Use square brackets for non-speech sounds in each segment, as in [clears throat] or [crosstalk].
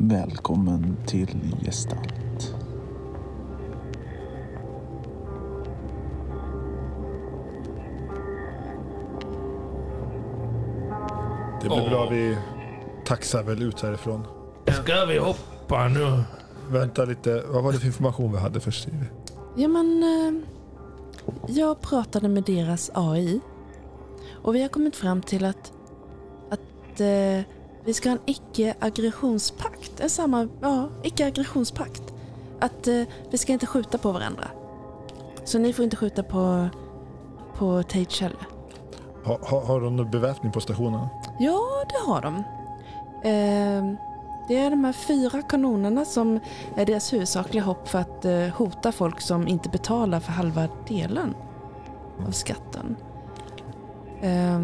Välkommen till Gestalt. Det blir bra. Vi taxar väl ut härifrån. Ska vi hoppa nu? Vänta lite. Vad var det för information vi hade först? Ja men, eh, jag pratade med deras AI och vi har kommit fram till att, att eh, vi ska ha en icke-aggressionspakt. En samma, ja, icke-aggressionspakt. Att eh, vi ska inte skjuta på varandra. Så ni får inte skjuta på, på Tate heller. Ha, ha, har de någon beväpning på stationen? Ja, det har de. Eh, det är de här fyra kanonerna som är deras huvudsakliga hopp för att eh, hota folk som inte betalar för halva delen av skatten. Eh,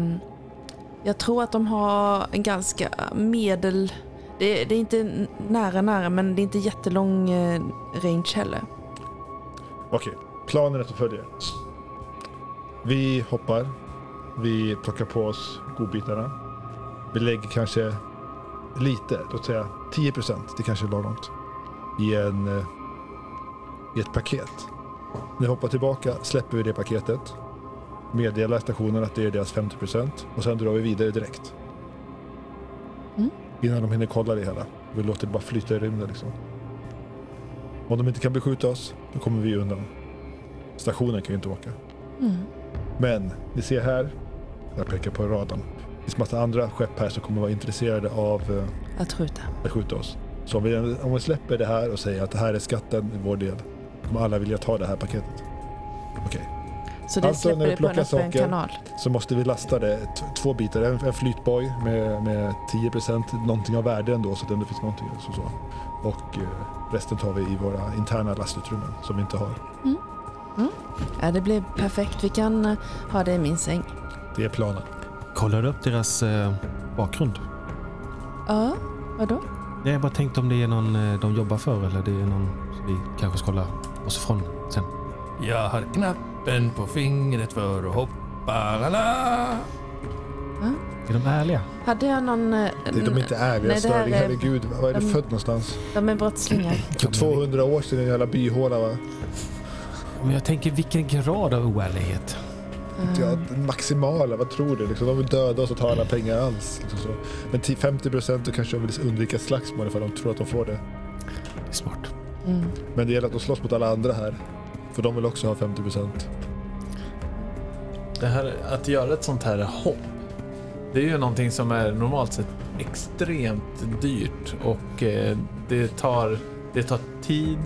jag tror att de har en ganska medel... Det, det är inte nära nära men det är inte jättelång eh, range heller. Okej, planen är som följer. Vi hoppar. Vi plockar på oss godbitarna. Vi lägger kanske lite, låt säga 10 procent, det kanske är lagom. I, en, eh, I ett paket. När vi hoppar tillbaka släpper vi det paketet. Meddelar stationen att det är deras 50 procent. Och sen drar vi vidare direkt. Mm. Innan de hinner kolla det hela. Vi låter det bara flyta i rymden liksom. Om de inte kan beskjuta oss, då kommer vi undan. Stationen kan ju inte åka. Mm. Men ni ser här, jag pekar på radarn. Det finns massa andra skepp här som kommer vara intresserade av eh, Att skjuta. att skjuta oss. Så om vi, om vi släpper det här och säger att det här är skatten i vår del, kommer alla vilja ta det här paketet. Okej, Så det Alltså, när en plockar öppen saker- kanal. så måste vi lasta det två bitar. En, en flytboj med, med 10% någonting av värde ändå så att det ändå finns någonting. Så, så. Och eh, resten tar vi i våra interna lastutrymmen som vi inte har. Ja, det blir perfekt. Vi kan eh, ha det i min säng. Det är planen. Kollar du upp deras eh, bakgrund? Ja, vadå? Jag har bara tänkt om det är någon eh, de jobbar för eller det är någon som vi kanske ska hålla oss ifrån sen. Jag har knappen på fingret för att hoppa. Alla. Är de ärliga? Hade jag någon... eh, Det är de inte ärliga Nej, störing. är- Herregud, var är du de- född någonstans? De är brottslingar. [clears throat] För 200 år sedan i en jävla byhåla va? Men jag tänker vilken grad av oärlighet. Ja, maximala, vad tror du? Liksom, de vill döda oss och ta alla pengar alls. Liksom så. Men till 50 procent kanske de vill undvika slagsmål för de tror att de får det. Det är smart. mm. Men det gäller att de slåss mot alla andra här. För de vill också ha 50 procent. Det här, att göra ett sånt här hopp, det är ju någonting som är normalt sett extremt dyrt och eh, det, tar, det tar tid,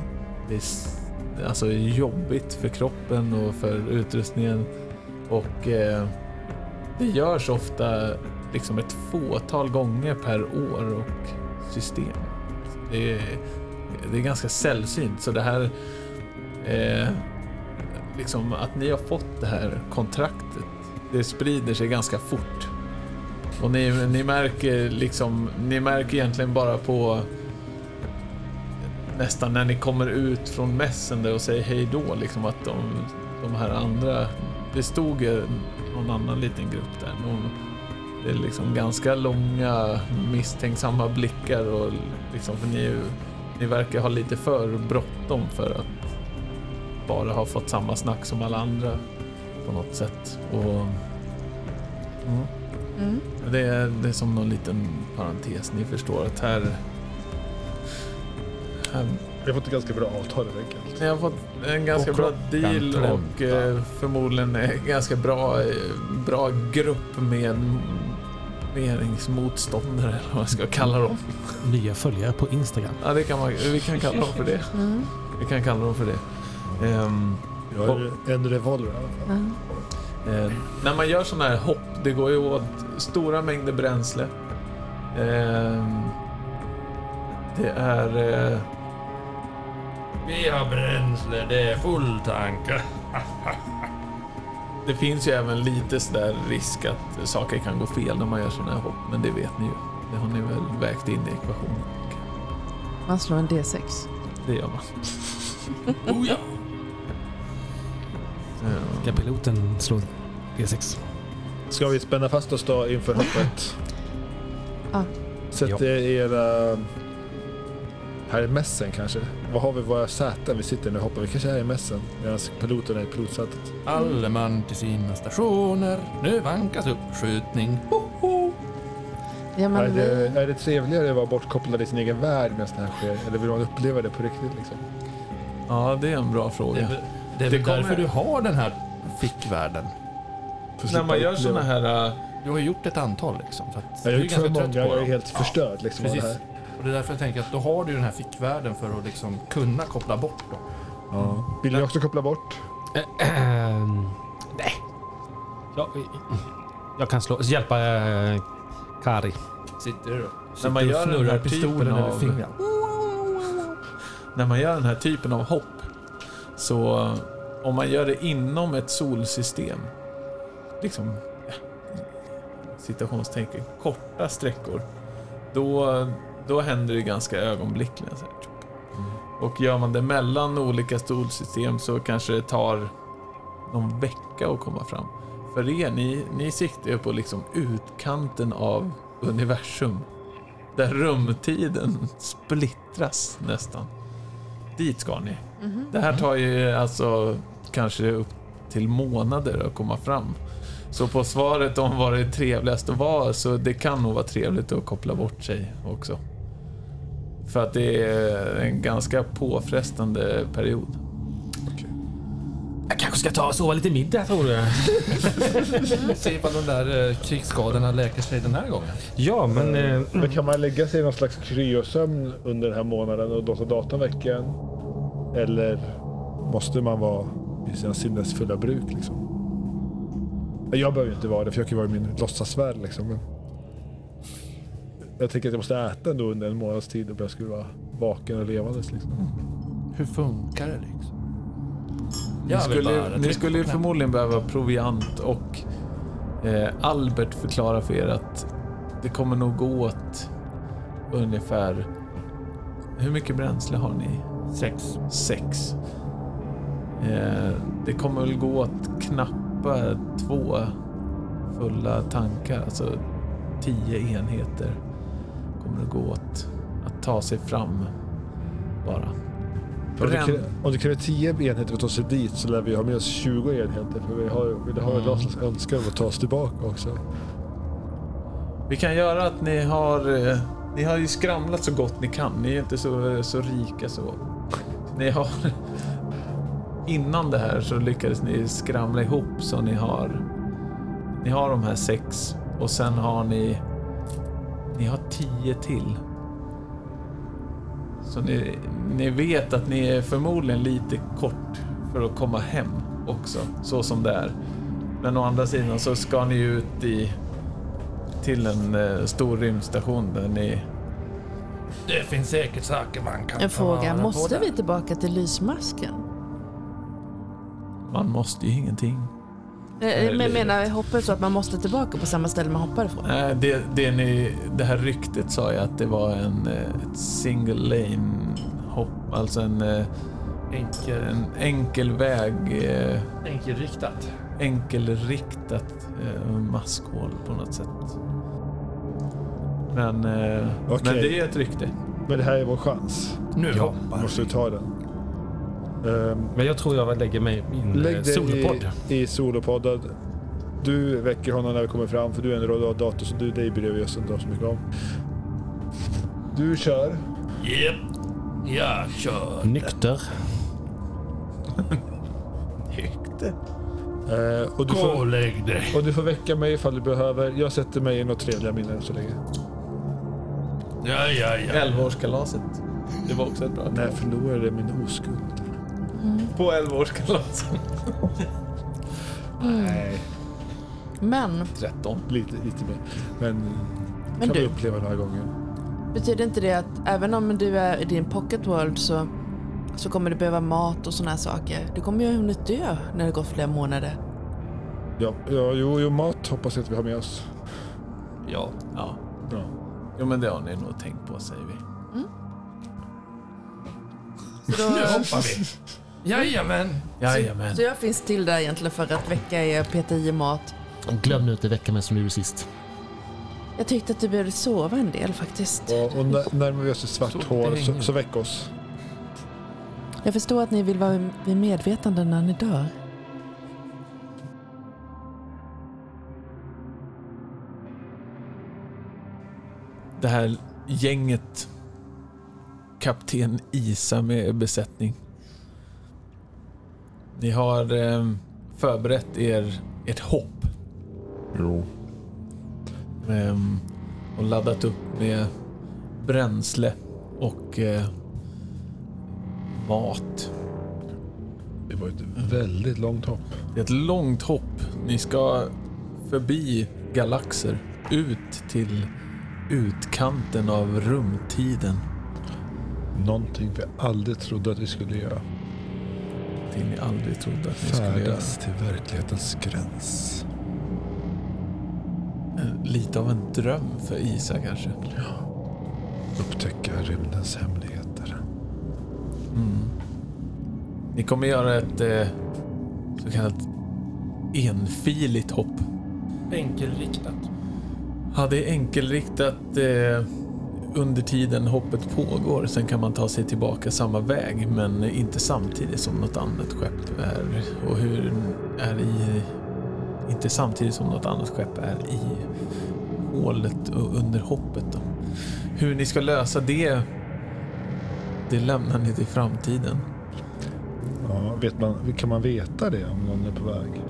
det är alltså jobbigt för kroppen och för utrustningen och eh, det görs ofta liksom ett fåtal gånger per år och system. Det är, det är ganska sällsynt så det här eh, liksom att ni har fått det här kontraktet, det sprider sig ganska fort. Och ni, ni märker liksom, ni märker egentligen bara på nästan när ni kommer ut från mässen där och säger hej då, liksom att de, de här andra, det stod ju någon annan liten grupp där. De, det är liksom ganska långa misstänksamma blickar och liksom, för ni, ni verkar ha lite för bråttom för att bara har fått samma snack som alla andra på något sätt. Och, mm. Mm. det, är, det är som någon liten parentes. Ni förstår att här... här Vi har fått ett ganska bra avtal helt enkelt. ni har fått en ganska Och bra deal och eh, förmodligen en ganska bra, eh, bra grupp med meningsmotståndare eller vad man ska kalla dem. Nya följare på Instagram. Ja, det kan man, vi kan kalla dem för det. Mm. Vi kan kalla dem för det. Ehm, Jag har en revolver i alla fall. Eh, när man gör sådana här hopp, det går ju åt stora mängder bränsle. Eh, det är... Eh, Vi har bränsle, det är full tank. [laughs] det finns ju även lite sådär risk att saker kan gå fel när man gör sådana här hopp, men det vet ni ju. Det har ni väl vägt in i ekvationen. Man slår en D6. Det gör man. [laughs] Oh ja. Ska piloten slå D6? Ska vi spänna fast oss då inför hoppet? Ja. Sätt Ja. era Här är mässen kanske. Vad har vi våra säten? Vi sitter nu hoppar. Vi kanske är i mässen medan piloten är i pilotsätet. Alle man till sina stationer. Nu vankas uppskjutning. Ho, ho. Ja, Är men det, vi, är det trevligare att vara bortkopplad i sin egen värld medan det här sker? Eller vill man uppleva det på riktigt liksom? Ja, det är en bra Det är, fråga. Det är Det väl kommer- därför du har den här fickvärlden. När man gör såna här... äh, Du har gjort ett antal liksom. Så att Jag har är gjort för många, jag är helt förstörd liksom av det Precis. här. Och det är därför jag tänker att då har du den här fickvärlden för att liksom kunna koppla bort dem. Ja. Vill ni också koppla bort? Ehm, [clears throat] nej. Jag, jag kan slå, hjälpa äh, Kari. Sitter du När man gör den här typen av-. När man gör den här typen av hopp, så om man gör det inom ett solsystem, liksom ja, citationstecken, korta sträckor, då, då händer det ganska ögonblickligen. Så här. Och gör man det mellan olika solsystem så kanske det tar någon vecka att komma fram. För er, ni, ni siktar ju på liksom utkanten av universum. Där rumtiden splittras nästan. Dit ska ni. Mhm. Det här tar ju alltså kanske upp till månader att komma fram. Så på svaret om vad det är trevligast att vara, så det kan nog vara trevligt att koppla bort sig också. För att det är en ganska påfrestande period. Jag kanske ska ta och sova lite middag tror du? [laughs] Se ifall de där eh, krigsskadorna läker sig den här gången. Ja, men... Eh, Men kan man lägga sig i någon slags kryosömn under den här månaden och låta datorn väcka en? Eller måste man vara i sina sinnesfulla bruk liksom? Jag behöver ju inte vara det, för jag kan vara i min låtsasvärld liksom. Men jag tänker att jag måste äta ändå under en månads tid och jag skulle vara vaken och levandes liksom. Hur funkar det liksom? Ni skulle, ni skulle ju förmodligen behöva proviant och eh, Albert förklarar för er att det kommer nog gå åt ungefär... Hur mycket bränsle har ni? Sex. Sex. Eh, det kommer väl gå åt knappa två fulla tankar, alltså tio enheter kommer det gå åt att ta sig fram bara. Om det, om kräver 10 enheter för att ta sig dit så lär vi ha med oss 20 enheter. För vi har, vi har Mm. mm. en önskan om att ta oss tillbaka också. Vi kan göra att ni har... eh, Ni har ju skramlat så gott ni kan. Ni är inte så, så rika så. Ni har... Innan det här så lyckades ni skramla ihop så ni har... Ni har de här sex och sen har ni... Ni har tio till. Så ni, ni vet att ni är förmodligen lite kort för att komma hem också, så som det är. Men å andra sidan så ska ni ut i till en eh, stor rymdstation där ni... Det finns säkert saker man kan En fråga, måste vi tillbaka till lysmasken? Man måste ju ingenting. Eh, är Men livet. menar jag hoppet så att man måste tillbaka på samma ställe man hoppade ifrån? Nej, det, det, ni, det här ryktet sa ju att det var en, eh, ett single lane hopp, alltså en, eh, Enkel, en enkel väg, eh, enkelriktat. enkelriktat eh, maskhål på något sätt. Men, eh, Okej. men det är ett rykte. Men det här är vår chans. Nu Ja, måste vi. ta den. Ehm, men jag tror jag lägger mig i min lägg eh, solopodd. i, i solopodden. Du väcker honom när vi kommer fram för du är en rodator så du, dig bryr vi oss inte så mycket om. Du kör. Japp, jag kör. Nykter. [laughs] Rykte? Eh, och, du Gå och får, lägg dig. och du får väcka mig ifall du behöver. Jag sätter mig i något trevliga minnen så länge. Ja, ja, ja. Elvaårskalaset. Det var också ett bra När jag förlorade min oskuld. På elvaårskalaset. [laughs] Nej, Men 13. lite, lite mer. Men, Men kan du- vi uppleva några gånger. betyder inte det att även om du är i din pocket world så, så kommer du behöva mat och såna här saker? Du kommer ju ha hunnit dö när det gått flera månader. Ja, ja jo, jo, mat hoppas jag att vi har med oss. Ja. Ja. Ja. Jo men det har ni nog tänkt på säger vi. [laughs] Så, då, Nu hoppar vi. Jajamän. Jajamän. så jag finns till där egentligen för att väcka er, peta i er mat. Glöm nu inte väcka mig som du gjorde sist. Jag tyckte att du behövde sova en del faktiskt. Och, och när, närmar vi oss ett svart Så hål så, så väck oss. Jag förstår att ni vill vara vid medvetande när ni dör. Det här gänget, kapten Isa med besättning. Ni har eh, förberett er ett hopp Jo. Ehm, och laddat upp med bränsle och eh, mat. Det var ett väldigt långt hopp. Det är ett långt hopp. Ni ska förbi galaxer ut till utkanten av rumtiden. Någonting vi aldrig trodde att vi skulle göra. Det ni aldrig trodde att ni skulle göra. Färdas till verklighetens gräns. Eh, Lite av en dröm för Isa kanske. Upptäcka rymdens hemligheter. Mm. Ni kommer göra ett eh, så kallat enfiligt hopp. Enkelriktat hade det är enkelriktat eh, under tiden hoppet pågår. Sen kan man ta sig tillbaka samma väg, men inte samtidigt som något annat skepp är. Och hur är i... Inte samtidigt som något annat skepp är i hålet och under hoppet. Då. Hur ni ska lösa det, det lämnar ni till framtiden. Ja, vet man, kan man veta det om någon är på väg?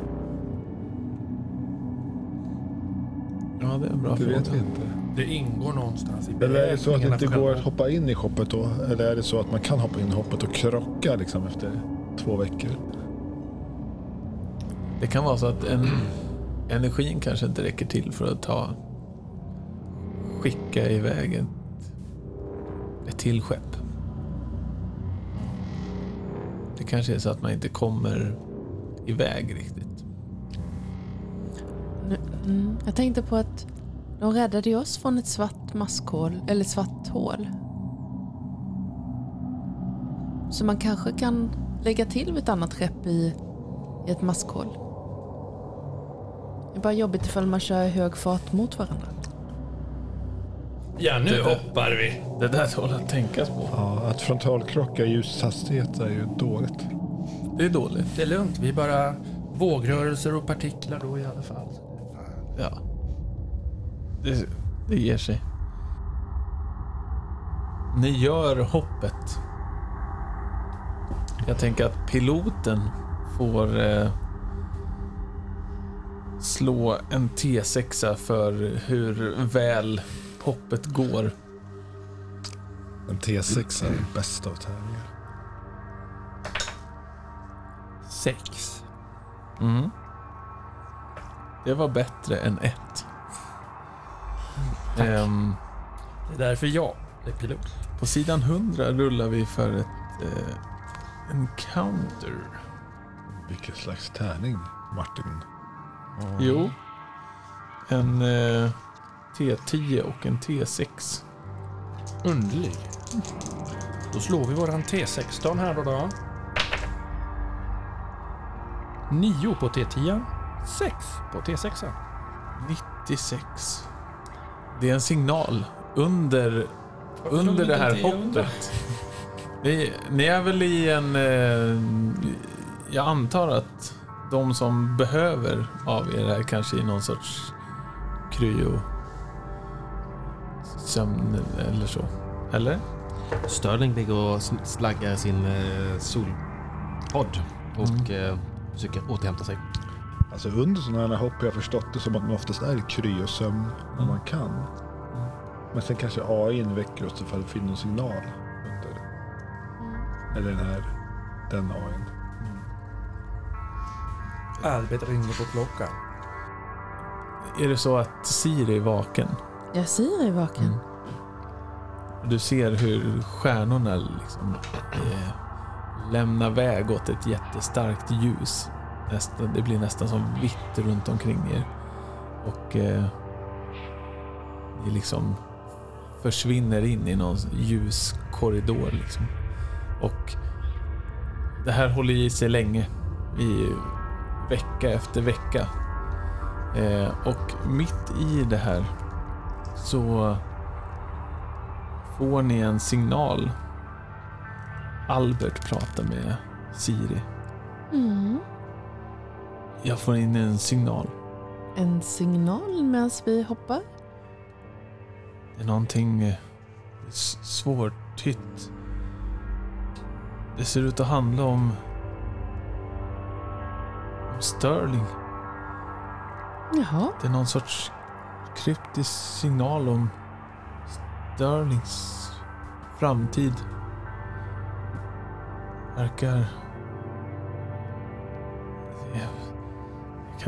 Det är en bra Det fråga. vet vi inte. Det ingår någonstans i Eller är det så att det inte går själva- att hoppa in i hoppet då? Eller är det så att man kan hoppa in i hoppet och krocka liksom efter två veckor? Det kan vara så att en, [clears throat] energin kanske inte räcker till för att ta skicka iväg ett, ett till skepp. Det kanske är så att man inte kommer iväg riktigt. Mm, jag tänkte på att de räddade ju oss från ett svart maskhål, eller svart hål. Så man kanske kan lägga till ett annat skepp i, i ett maskhål. Det är bara jobbigt ifall man kör hög fart mot varandra. Ja, nu Det- hoppar vi. Det där tål att tänkas på. Ja, att frontalkrocka i ljushastighet är ju dåligt. Det är dåligt. Det är lugnt. Vi är bara vågrörelser och partiklar då i alla fall. Ja. Det, det ger sig. Ni gör hoppet. Jag tänker att piloten får eh, slå en T6 för hur väl hoppet går. En T6 är det bästa av tävlingar. Sex. Mm. Det var bättre än ett. Ehm, Det är därför jag är pilot. På sidan 100 rullar vi för ett eh, encounter. Vilken slags tärning, Martin. Jo. En eh, T10 och en T6. Underlig. Då slår vi våran T16 här då. då. 9 på T10. 6 på T6. 96. Det är en signal under, under det här hoppet. Ni, ni är väl i en... Eh, jag antar att de som behöver av er är kanske i någon sorts kryo sömn eller så. Eller? Sterling ligger och slaggar sin eh, solpodd och eh, försöker återhämta sig. Alltså under sådana här hopp har jag förstått det som att man oftast är i kryosömn om man kan. Men sen kanske AI väcker oss ifall det finns någon signal under. Eller den här, den AIn. Albert ringer på klockan. Är det så att Siri är vaken? Jag ser i vaken. Mm. Du ser hur stjärnorna liksom, eh, lämnar väg åt ett jättestarkt ljus. Nästa, det blir nästan som vitt runt omkring er. Och eh, ni liksom försvinner in i någon ljus korridor. Liksom. Och det här håller i sig länge. I vecka efter vecka. Eh, och mitt i det här så får ni en signal. Albert pratar med Siri. Mm. Jag får in en signal. En signal medan vi hoppar. Det är någonting eh, svårtytt. Det ser ut att handla om... om Sterling. Jaha. Det är någon sorts kryptisk signal om Sterlings framtid. Verkar...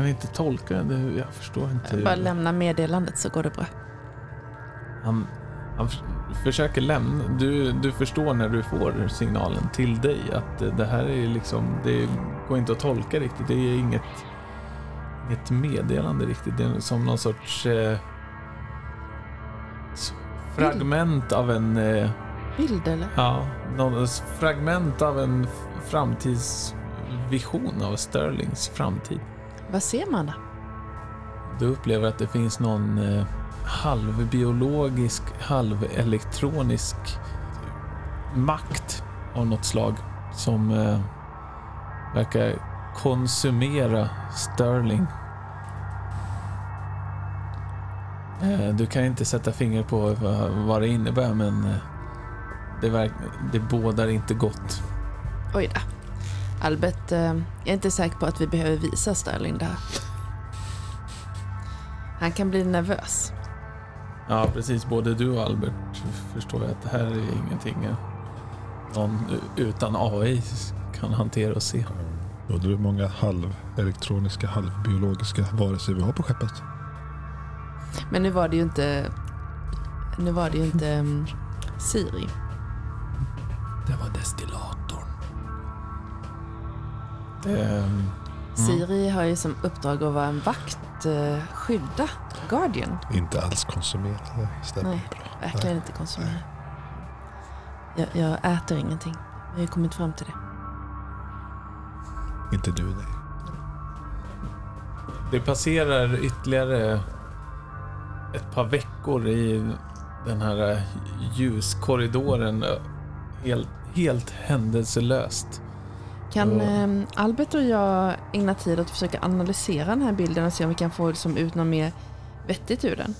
kan inte tolka det. Jag förstår inte. Bara lämna meddelandet så går det bra. Han, han försöker lämna. Du, du förstår när du får signalen till dig att det- här är liksom, det går inte att tolka riktigt. Det är inget, inget meddelande riktigt. Det är som någon sorts eh, fragment av en, eh, Bild eller? ja, någon fragment av en framtidsvision av Sterlings framtid. Vad ser man? Du upplever att det finns någon eh, halvbiologisk, halvelektronisk makt av något slag som eh, verkar konsumera Sterling. Eh, du kan inte sätta finger på vad, vad det innebär men eh, det, verk, det bådar inte gott. Oj då. Albert, eh, jag är inte säker på att vi behöver visa Sterling det här. Han kan bli nervös. Ja, precis. Både du och Albert förstår jag att det här är ingenting någon utan AI kan hantera och se. Undrar hur många halvelektroniska, halvbiologiska varelser vi har på skeppet. Men nu var det ju inte... Nu var det ju inte um, Siri. Det var destillatorn. Ehm, Siri har ju som uppdrag att vara en vakt, eh, skydda Guardian. Inte alls konsumerade. Stämmer Nej. bra. Verkligen inte konsumera. Jag, jag äter ingenting. Vi har ju kommit fram till det. Inte du, nej. det passerar ytterligare ett par veckor i den här ljuskorridoren helt, helt händelselöst. Kan eh, Albert och jag ägna tid åt att försöka analysera den här bilden och se om vi kan få liksom ut något mer vettigt ur den?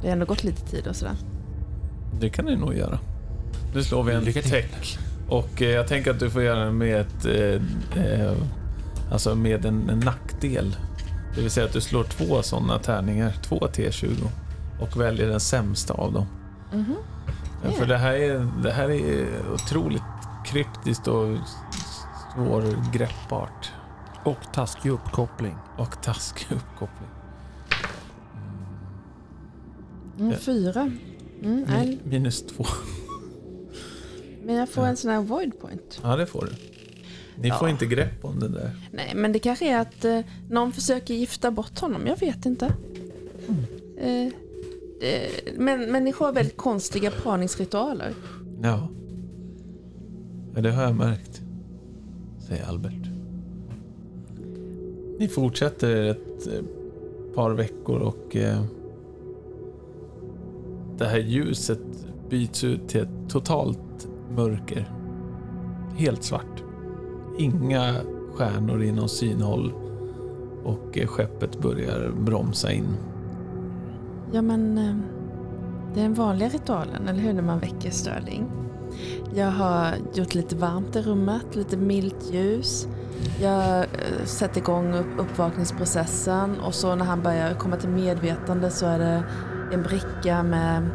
Det har ändå gått lite tid och sådär. Det kan ni nog göra. Nu slår vi en Lycka tech. Och eh, jag tänker att du får göra den med ett... Eh, eh, alltså med en, en nackdel. Det vill säga att du slår två sådana tärningar, två T20. Och väljer den sämsta av dem. Mhm. Ja, För det här, är, det här är otroligt kryptiskt och svårgreppbart. Och taskig uppkoppling. Och taskig uppkoppling. Mm, Ja. fyra. Mm, nej, Mi- Minus två. men jag får en sån här void point. Ja, det får du. Ni Ja. får inte grepp om det där. Nej, men det kanske är att eh, någon försöker gifta bort honom. Jag vet inte. Eh, det, men människor har väldigt konstiga parningsritualer. Ja. ja, det har jag märkt. Säger Albert. Ni fortsätter ett eh, par veckor och eh, det här ljuset byts ut till ett totalt mörker. Helt svart. Inga stjärnor inom synhåll och eh, skeppet börjar bromsa in. Ja, men det är den vanliga ritualen, eller hur? När man väcker Sterling. Jag har gjort lite varmt i rummet, lite milt ljus. Jag eh, sätter igång upp, uppvakningsprocessen och så när han börjar komma till medvetande så är det en bricka med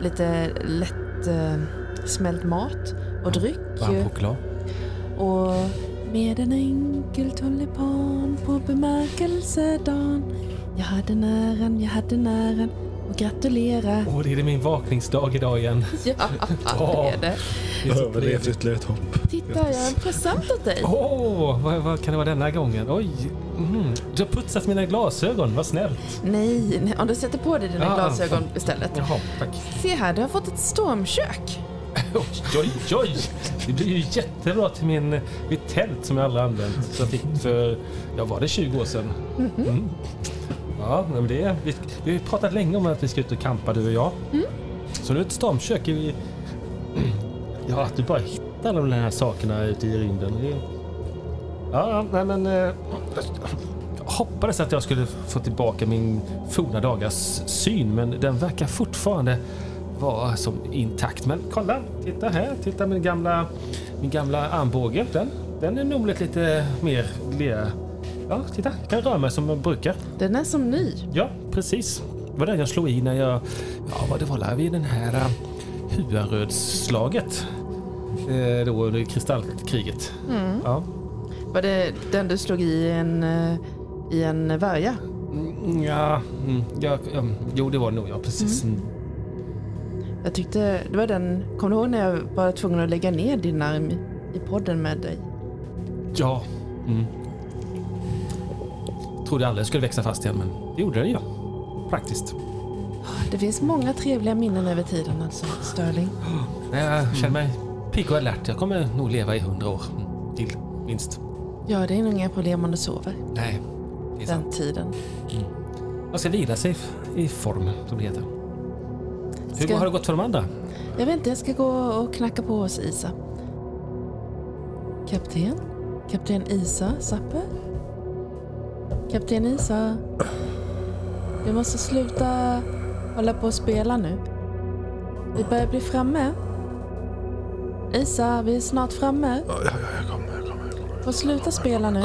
lite lätt eh, smält mat och dryck. Varm choklad. Och med en enkel tulipan på bemärkelsedagen Jag hade näran, jag hade näran och gratulera Åh, det är min vakningsdag idag igen. [laughs] Ja, det är det. Det Överlevt trevligt. ytterligare ett hopp. Titta, jag har en present åt dig. Åh, vad, vad kan det vara denna gången? Oj, mm. du har putsat mina glasögon, vad snällt. Nej, nej, om du sätter på dig dina Ah. glasögon istället. Jaha, tack. Se här, du har fått ett stormkök. [laughs] Oj, oj, oj! Det blir ju jättebra till min, mitt tält som jag aldrig använt. Så jag fick för, ja var det 20 år sedan? Mm. Ja, men det, vi, vi har ju pratat länge om att vi ska ut och campa du och jag. Så nu är ett stormkök. Vi, [clears throat] ja, att du bara hittar de här sakerna ute i rymden. Det, ja, ja, nej men... Eh, jag hoppades att jag skulle få tillbaka min forna dagars syn, men den verkar fortfarande vara som intakt. Men kolla, titta här. Titta min gamla, min gamla armbåge. Den, den är nog lite mer lera. Ja, titta. Jag kan röra mig som jag brukar. Den är som ny. Ja, precis. Det var den jag slog i när jag... Ja, vad det var vid den här uh, Huarödsslaget. Eh, då under kristallkriget. Mm. Ja. Var det den du slog i en, eh, i en värja? Mm, ja, mm, ja, ja, jo det var det nog ja, precis. Mm. Jag tyckte det var den, kommer du ihåg när jag var tvungen att lägga ner din arm i- i podden med dig? Ja. Mm. Trodde aldrig jag skulle växa fast igen, men det gjorde den ju. Praktiskt. Det finns många trevliga minnen över tiden alltså, Sterling. Jag känner mig pigg och alert. Jag kommer nog leva i hundra år mm, till, minst. Ja, det är nog inga problem om du sover Nej, det är sant. den tiden. Man ska vila sig i form, som det heter. Hur Ska- har det gått för de andra? Jag vet inte, jag ska gå och knacka på hos Isa. Kapten? Kapten Isa Zappe? Kapten Isa? Vi måste sluta hålla på och spela nu. Vi börjar bli framme. Isa, vi är snart framme. Ja, ja, ja, jag kommer, jag kommer, jag kommer. Får sluta spela nu.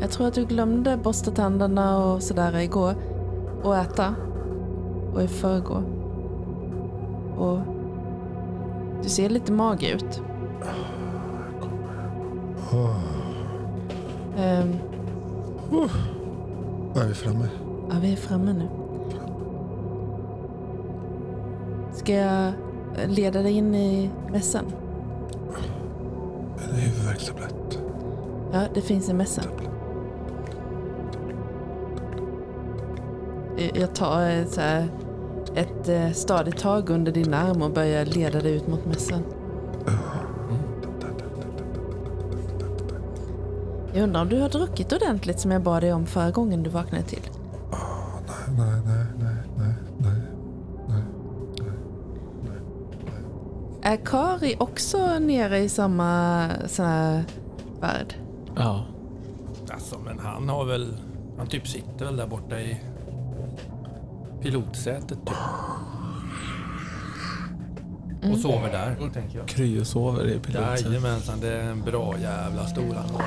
Jag tror att du glömde borsta tänderna och sådär igår. Och äta. Och i förrgår. Och du ser lite mag ut. Var är vi framme? ja, vi är framme nu. Ska jag leda dig in i mässan? En huvudvärkstablett. Ja, det finns i mässan. Jag tar så här, ett eh, stadigt tag under din arm och börjar leda dig ut mot mässan. Jag undrar om du har druckit ordentligt som jag bad dig om förra gången du vaknade till. Nej, nej, nej, nej, nej, nej. Är Kari också nere i samma sån här värld? Ja. Alltså, men han har väl... Han typ sitter väl där borta i pilotsätet typ. Och sover där, tänker jag. Kryosover i piloten. Jajamensan, det är en bra jävla stor anordning.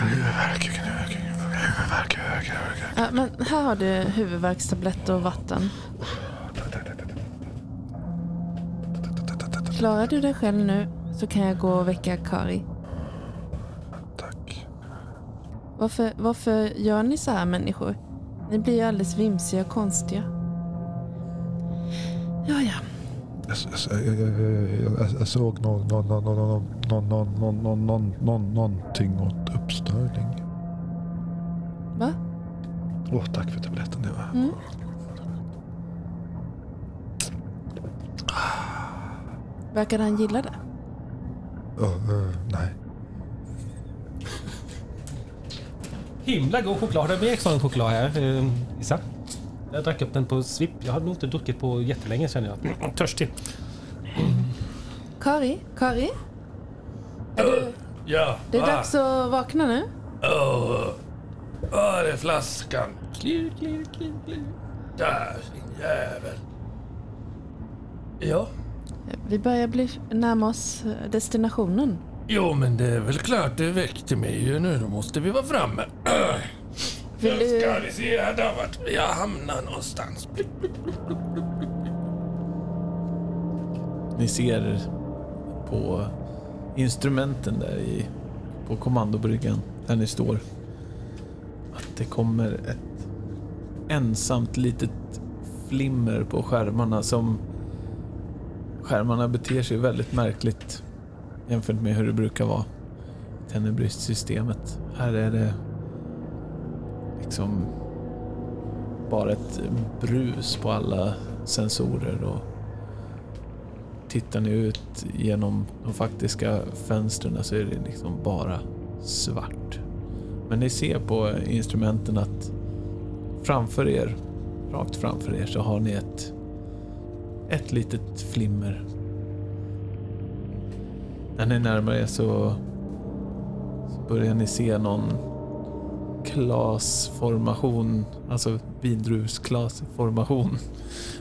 Huvudvärk, huvudvärk, huvudvärk, huvudvärk. Ja, men här har du huvudvärkstablett och vatten. Klarar du dig själv nu så kan jag gå och väcka Kari. Tack. Varför, varför gör ni så här människor? Ni blir ju alldeles vimsiga och konstiga. Ja, ja. Jag såg någonting åt uppstörning. Va? Åh, tack för tabletten. Det var... Verkar han gilla det? Nej. Himla god choklad. Det blir extra choklad här, Isak. Jag drack upp den på svipp. Jag har nog inte druckit på jättelänge känner jag. Törstig. Kari? Kari? Är du, Ja, det är dags att vakna nu. Åh, var är flaskan? Klirr, klirr, klirr, klirr. Där, din jävel. Ja, Vi börjar bli närma oss eh, destinationen. jo men det är väl klart det väckte mig ju nu. Då måste vi vara framme. [clears throat] Vill Nu ska du, vi se här då vart jag hamnar någonstans. Ni ser på instrumenten där i, på kommandobryggan där ni står att det kommer ett ensamt litet flimmer på skärmarna som skärmarna beter sig väldigt märkligt jämfört med hur det brukar vara i Tenebrist-systemet. Här är det liksom bara ett brus på alla sensorer och tittar ni ut genom de faktiska fönstren så är det liksom bara svart. Men ni ser på instrumenten att framför er, rakt framför er, så har ni ett, ett litet flimmer. När ni närmar er så, så börjar ni se någon klasformation, alltså vindruvsklasformation.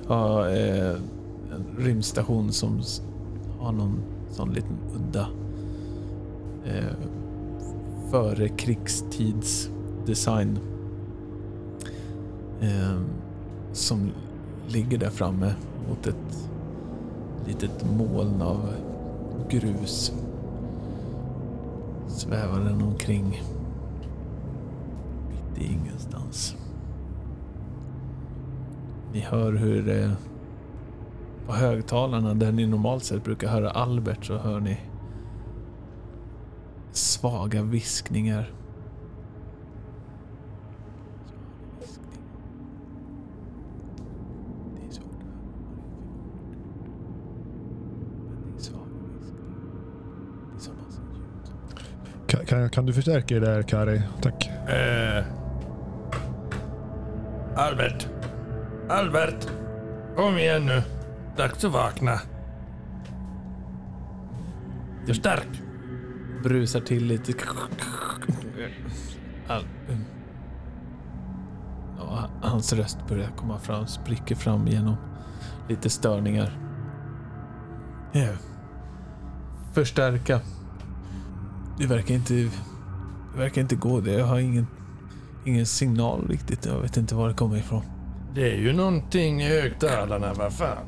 Ja, eh, en rymdstation som har någon sån liten udda eh, före krigstidsdesign. Eh, som ligger där framme mot ett litet moln av grus. Svävar den omkring ingenstans. Ni hör hur det på högtalarna där ni normalt sett brukar höra Albert så hör ni svaga viskningar. Kan, kan, kan du förstärka det där Kari? Tack. Eh, Albert. Albert. Kom igen nu. Dags att vakna. Du är stark. brusar till lite. All, ja, hans röst börjar komma fram, spricker fram genom lite störningar. Ja. Förstärka. Det verkar inte, det verkar inte gå det. Jag har ingen, ingen signal riktigt. Jag vet inte var det kommer ifrån. Det är ju någonting i högtalarna, vad fan.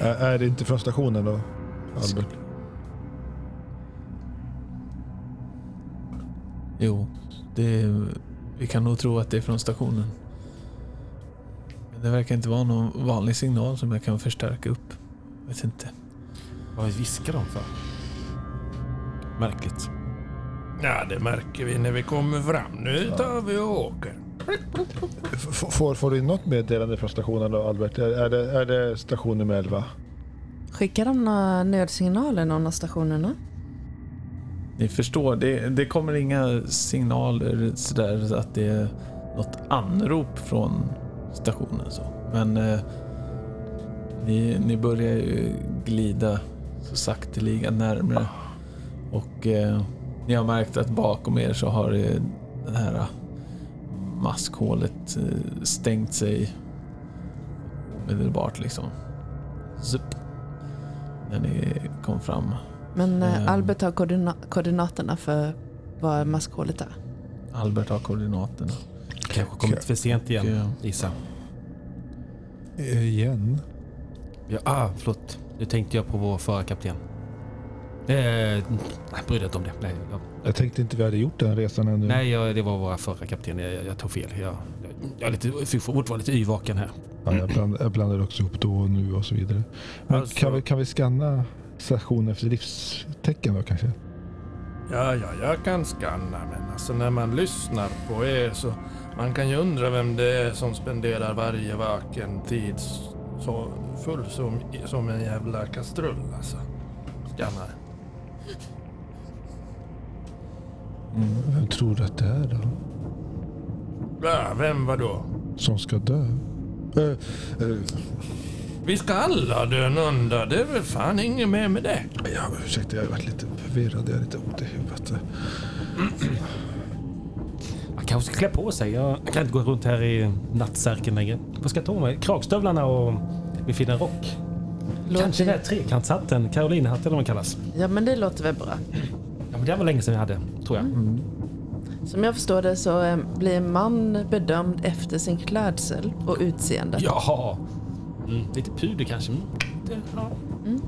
Är, är det inte från stationen då? Albert? Jo, det, vi kan nog tro att det är från stationen. Men det verkar inte vara någon vanlig signal som jag kan förstärka upp. Vet inte. Vad viskar de för? Märkligt. Ja, det märker vi när vi kommer fram. Nu tar vi och åker. F- Får, får du något meddelande från stationen då Albert? Är, är, det, är det station nummer 11? Skickar de några nödsignaler någon av stationerna? Ni förstår, det, det kommer inga signaler sådär så att det är något anrop från stationen. Så. Men eh, ni, ni börjar ju glida så sakteliga närmre. Och eh, ni har märkt att bakom er så har det, här maskhålet eh, stängt sig omedelbart liksom. Zup. När ni kom fram. Men eh. Albert har koordina- koordinaterna för var maskhålet är. Albert har koordinaterna. Kanske kommit för sent igen, Ja. gissa. Eh, Igen? Ja, ah, förlåt. Nu tänkte jag på vår förra kapten. Eh, nej, bry dig inte om det. Nej, jag, Jag tänkte inte vi hade gjort den resan ännu. nej jag, det var våra förra kapten. Jag, jag, jag tog fel. Jag, jag, är lite, fick fortfarande lite yrvaken här. Ja, jag, bland, jag blandade också ihop då och nu och så vidare. Men Alltså- kan, vi, kan vi scanna stationen efter livstecken då kanske? Ja, ja, jag kan scanna, men alltså när man lyssnar på er så man kan ju undra vem det är som spenderar varje vaken tid så full som, som en jävla kastrull alltså. Skannar. Vem tror du att det är då? Ja, vem var då? Som ska dö? Eh, eh, Vi ska alla dö någon dag, det är väl fan inget mer med det. ja, ursäkta, jag har varit lite förvirrad. Jag är lite ont i huvudet. Man kanske ska klä på sig. Jag kan inte gå runt här i nattsärken längre. Vad ska jag ta mig? Kragstövlarna och min fina rock. Låter- Kanske den trekantshatten. Carolinhatten eller vad den kallas. Ja, men det låter väl bra. Ja, men det var länge sedan jag hade, tror jag. Som jag förstår det så eh, blir man bedömd efter sin klädsel och utseende. Jaha. Mm, lite puder kanske. Mm.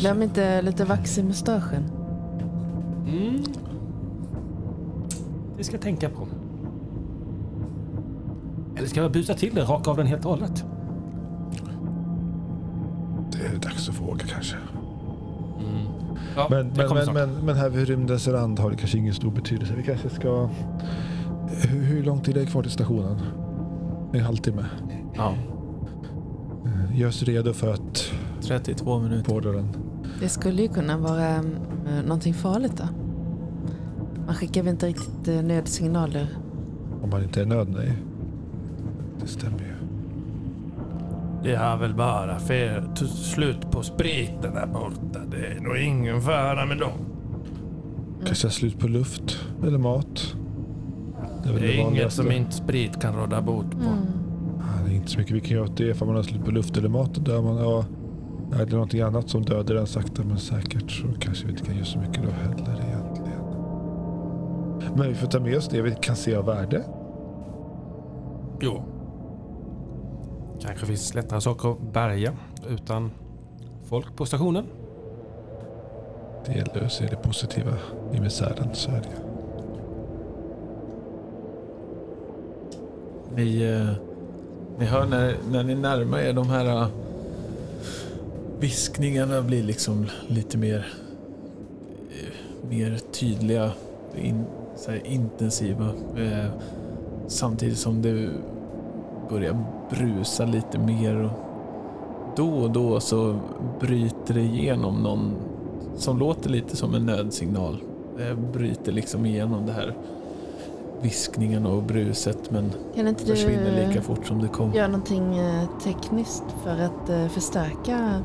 Glöm inte lite vax i mustaschen. mm. Det ska jag tänka på. Ska jag busa till det, raka av den helt och hållet? Det är dags att våga kanske. Ja, Men, det men, men, men, men här vid rymdens rand har det kanske ingen stor betydelse. Vi kanske ska... Hur, hur lång tid är det kvar till stationen? En halvtimme. Ja, Eh, Gör oss redo för att 32 minuter. beordra den. Det skulle ju kunna vara eh, någonting farligt då. Man skickar väl inte riktigt eh, nödsignaler. Om man inte är nöd, nej. Det stämmer ju. Det har väl bara fel, slut på spriten där borta. Det är nog ingen fara med dem. Kanske har slut på luft eller mat. väl Det är inget vanligaste. som inte sprit kan råda bot på. Mm. Det är inte så mycket vi kan göra åt det. Ifall man har slut på luft eller mat, då dör man. Ja, är det någonting annat som dödar den sakta men säkert så kanske vi inte kan göra så mycket då heller egentligen. Men vi får ta med oss det vi kan se av värde. Jo, Kanske finns lättare saker att bärga utan folk på stationen. Det gäller att se det positiva i misären, så är det. Ni, eh, ni hör när, när ni närmar er de här eh, viskningarna blir liksom lite mer, eh, mer tydliga, in, så här intensiva. Eh, samtidigt som det börjar brusa lite mer. Och då och då så bryter det igenom någon som låter lite som en nödsignal. Det bryter liksom igenom det här viskningen och bruset men Kan inte du försvinner lika fort som det kom. göra någonting eh, tekniskt för att eh, förstärka,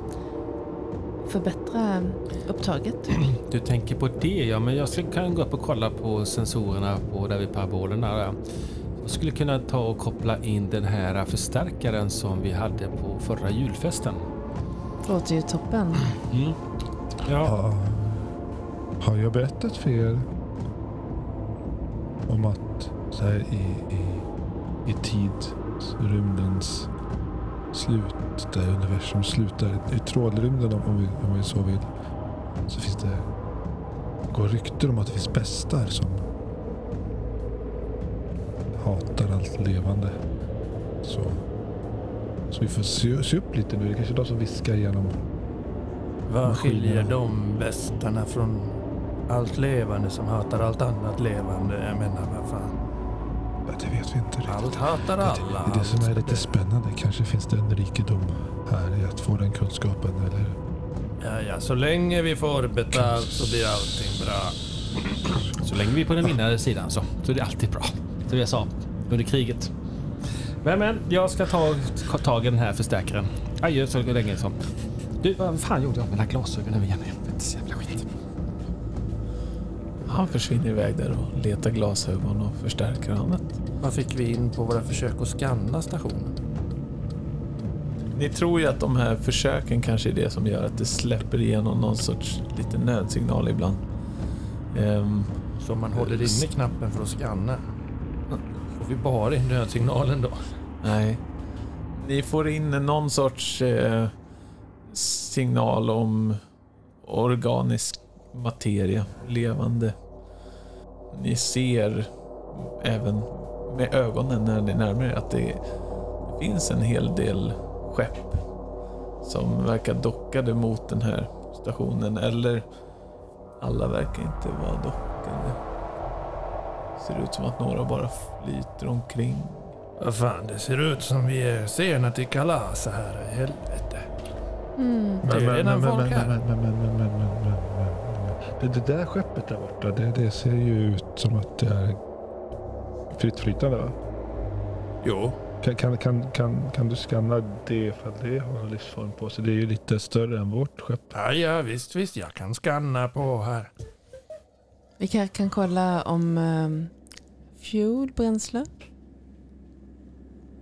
förbättra upptaget? [clears throat] Du tänker på det ja, men jag kan gå upp och kolla på sensorerna på där vid parabolerna. Där. Jag skulle kunna ta och koppla in den här förstärkaren som vi hade på förra julfesten. Låter ju toppen. Mm. Ja. Har jag berättat för er om att så här i, i, i tidsrymdens slut, där universum slutar, i trådrymden om, om, vi, om vi så vill, så finns det går rykten om att det finns bestar som hatar allt levande. Så, så vi får se, se upp lite nu. Det är kanske är de som viskar genom vad skiljer de bestarna från allt levande som hatar allt annat levande? Jag menar, vad fan. Ja, det vet vi inte riktigt. Allt hatar Det alla. är det som är lite det- spännande. Kanske finns det en rikedom här i att få den kunskapen. Eller Ja, ja, så länge vi får betalt så blir allting bra. så länge vi är på den vinnande sidan så, så är det alltid bra. Som jag sa under kriget. Men, men jag ska ta ta tag i den här förstärkaren. Adjö så länge som. Du, vad fan gjorde jag med mina glasögon nu igen? Helvetes jävla skit. Han försvinner iväg där och letar glasögon och förstärker annat. Vad fick vi in på våra försök att scanna stationen? Ni tror ju att de här försöken kanske är det som gör att det släpper igenom någon sorts liten nödsignal ibland. Ehm, Så man håller inne knappen för att scanna. Får vi bara in nödsignalen då? nej. Ni får in någon sorts eh, signal om organisk materia, levande. Ni ser även med ögonen när ni närmar er att det, det finns en hel del skepp som verkar dockade mot den här stationen. Eller alla verkar inte vara dockade. Ser ut som att några bara flyter omkring. Vad fan, det ser ut som vi är sena till kalaset här. Helvete. Mm. Det är redan folk här. Men, men, men, men, men, men, men. Det, det där skeppet där borta, det, det ser ju ut som att det är fritt flytande va? Jo. Kan, kan, kan, kan, kan du skanna det ifall det har en livsform på sig? Det är ju lite större än vårt skepp. Ja, ja visst, visst. Jag kan skanna på här. Vi kan, kan kolla om um, fuel, bränsle.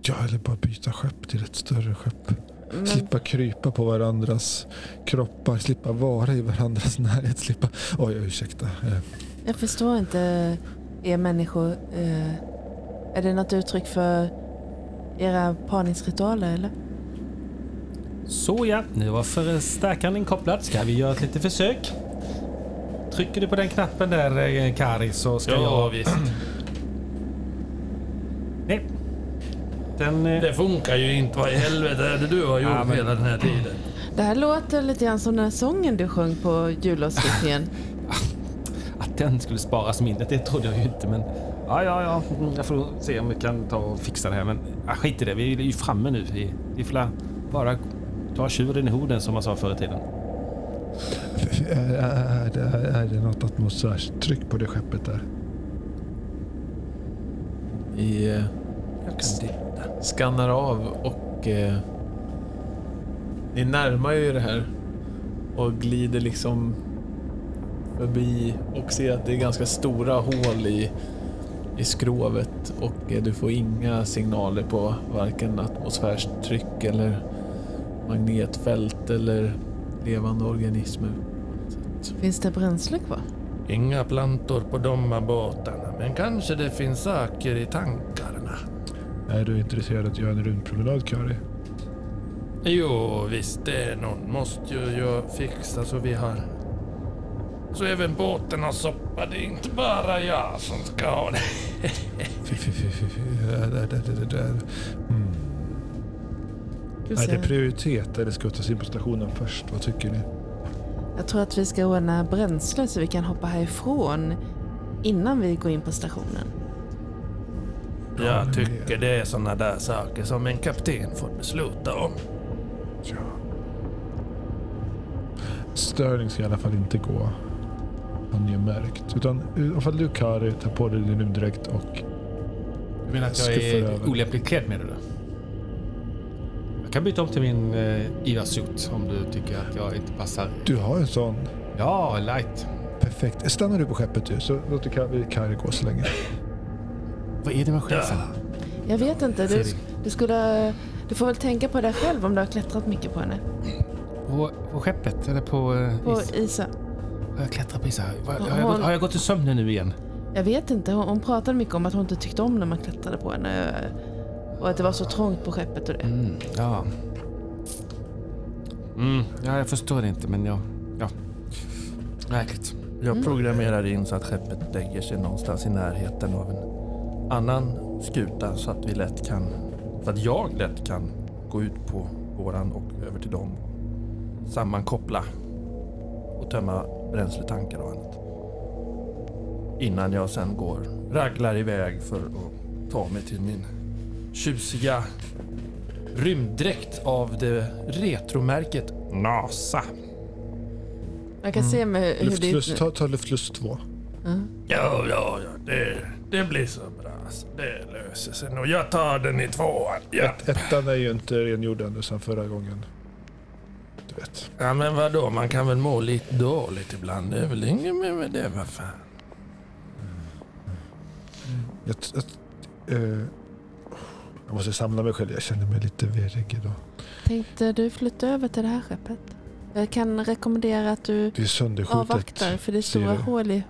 Ja, eller bara byta skepp till ett större skepp. Men, Slippa krypa på varandras kroppar, slippa vara i varandras närhet, slippa... Oj, ursäkta. Eh, jag förstår inte er människor. eh, är det något uttryck för era parningsritualer eller? Så ja, nu var förstärkaren inkopplad. Ska vi göra ett litet försök? Trycker du på den knappen där eh, Kari så ska Ja, jag... visst. [clears throat] Nej. Den... eh, Det funkar ju inte. Vad i helvete är det du har gjort Ja, men- hela den här tiden? Det här låter lite grann som den här sången du sjöng på julavslutningen. [laughs] Att den skulle sparas minnet, det trodde jag ju inte men... Ja, ja, ja. Mm, Jag får se om vi kan ta och fixa det här men ja, skit i det. Vi är ju framme nu. Vi, vi får bara ta tjuren i hoden som man sa förr i tiden. Är, är, det, är det något atmosfärstryck på det skeppet där? Vi eh, Jag kan titta. skannar av och eh, ni närmar ju det här och glider liksom förbi och ser att det är ganska stora hål i, i skrovet och eh, du får inga signaler på varken atmosfärstryck eller magnetfält eller levande organismer. Finns det bränsle kvar? Inga plantor på de här båtarna, men kanske det finns saker i tankarna. Är du intresserad att göra en rundpromenad, Kari? Jo, visst, det någon måste ju jag fixa så vi har... Så även båten har soppa. Det är inte bara jag som ska ha det. Är det prioritet eller ska vi ta oss in på stationen först? Vad tycker ni? Jag tror att vi ska ordna bränsle så vi kan hoppa härifrån innan vi går in på stationen. Jag tycker det är såna där saker som en kapten får besluta om. Ja. Störning ska i alla fall inte gå. Har ni märkt. Utan i alla fall du Kari, tar på dig din rymddräkt och Du menar att jag är över. olämpligt klädd menar du? Jag kan byta om till min eh, Eva-suit om du tycker att jag inte passar. du har en sån. Ja, light. Perfekt. Stannar du på skeppet du så låter Kari, Kari gå så länge. Vad är det med chefen? Jag vet inte, du, du skulle... Du får väl tänka på det själv om du har klättrat mycket på henne. På, på skeppet eller på, eh, På is? Isa. Har jag klättrat på is? Har, har, jag, Hon- gått- har jag gått i sömnen nu igen? Jag vet inte, hon, hon pratade mycket om att hon inte tyckte om när man klättrade på henne. Och att det var så trångt på skeppet och det. Mm, ja. Mm, ja, jag förstår inte men ja. ja. Märkligt. Jag programmerar in så att skeppet lägger sig någonstans i närheten av en annan skuta så att vi lätt kan, så att jag lätt kan gå ut på våran och över till dem. Sammankoppla och tömma bränsletankar och annat. Innan jag sen går, raglar iväg för att ta mig till min tjusiga rymddräkt av det retromärket NASA. Jag kan se med hur Luftlust, ditt... ta, ta luftlust två. Ja. Ja, ja, ja. Det, det blir så bra. Så det löser sig nog. Jag tar den i tvåan. Ja. Ett, ettan är ju inte rengjord ännu sen förra gången. Du vet. ja, men vadå? Man kan väl må lite dåligt ibland. Det är väl inget mer med det. Vad fan. Jag, jag, eh, jag måste samla mig själv. Jag känner mig lite virrig idag. Tänkte du flytta över till det här skeppet? Jag kan rekommendera att du Det är sönderskjutet. avvaktar för det är stora hål i.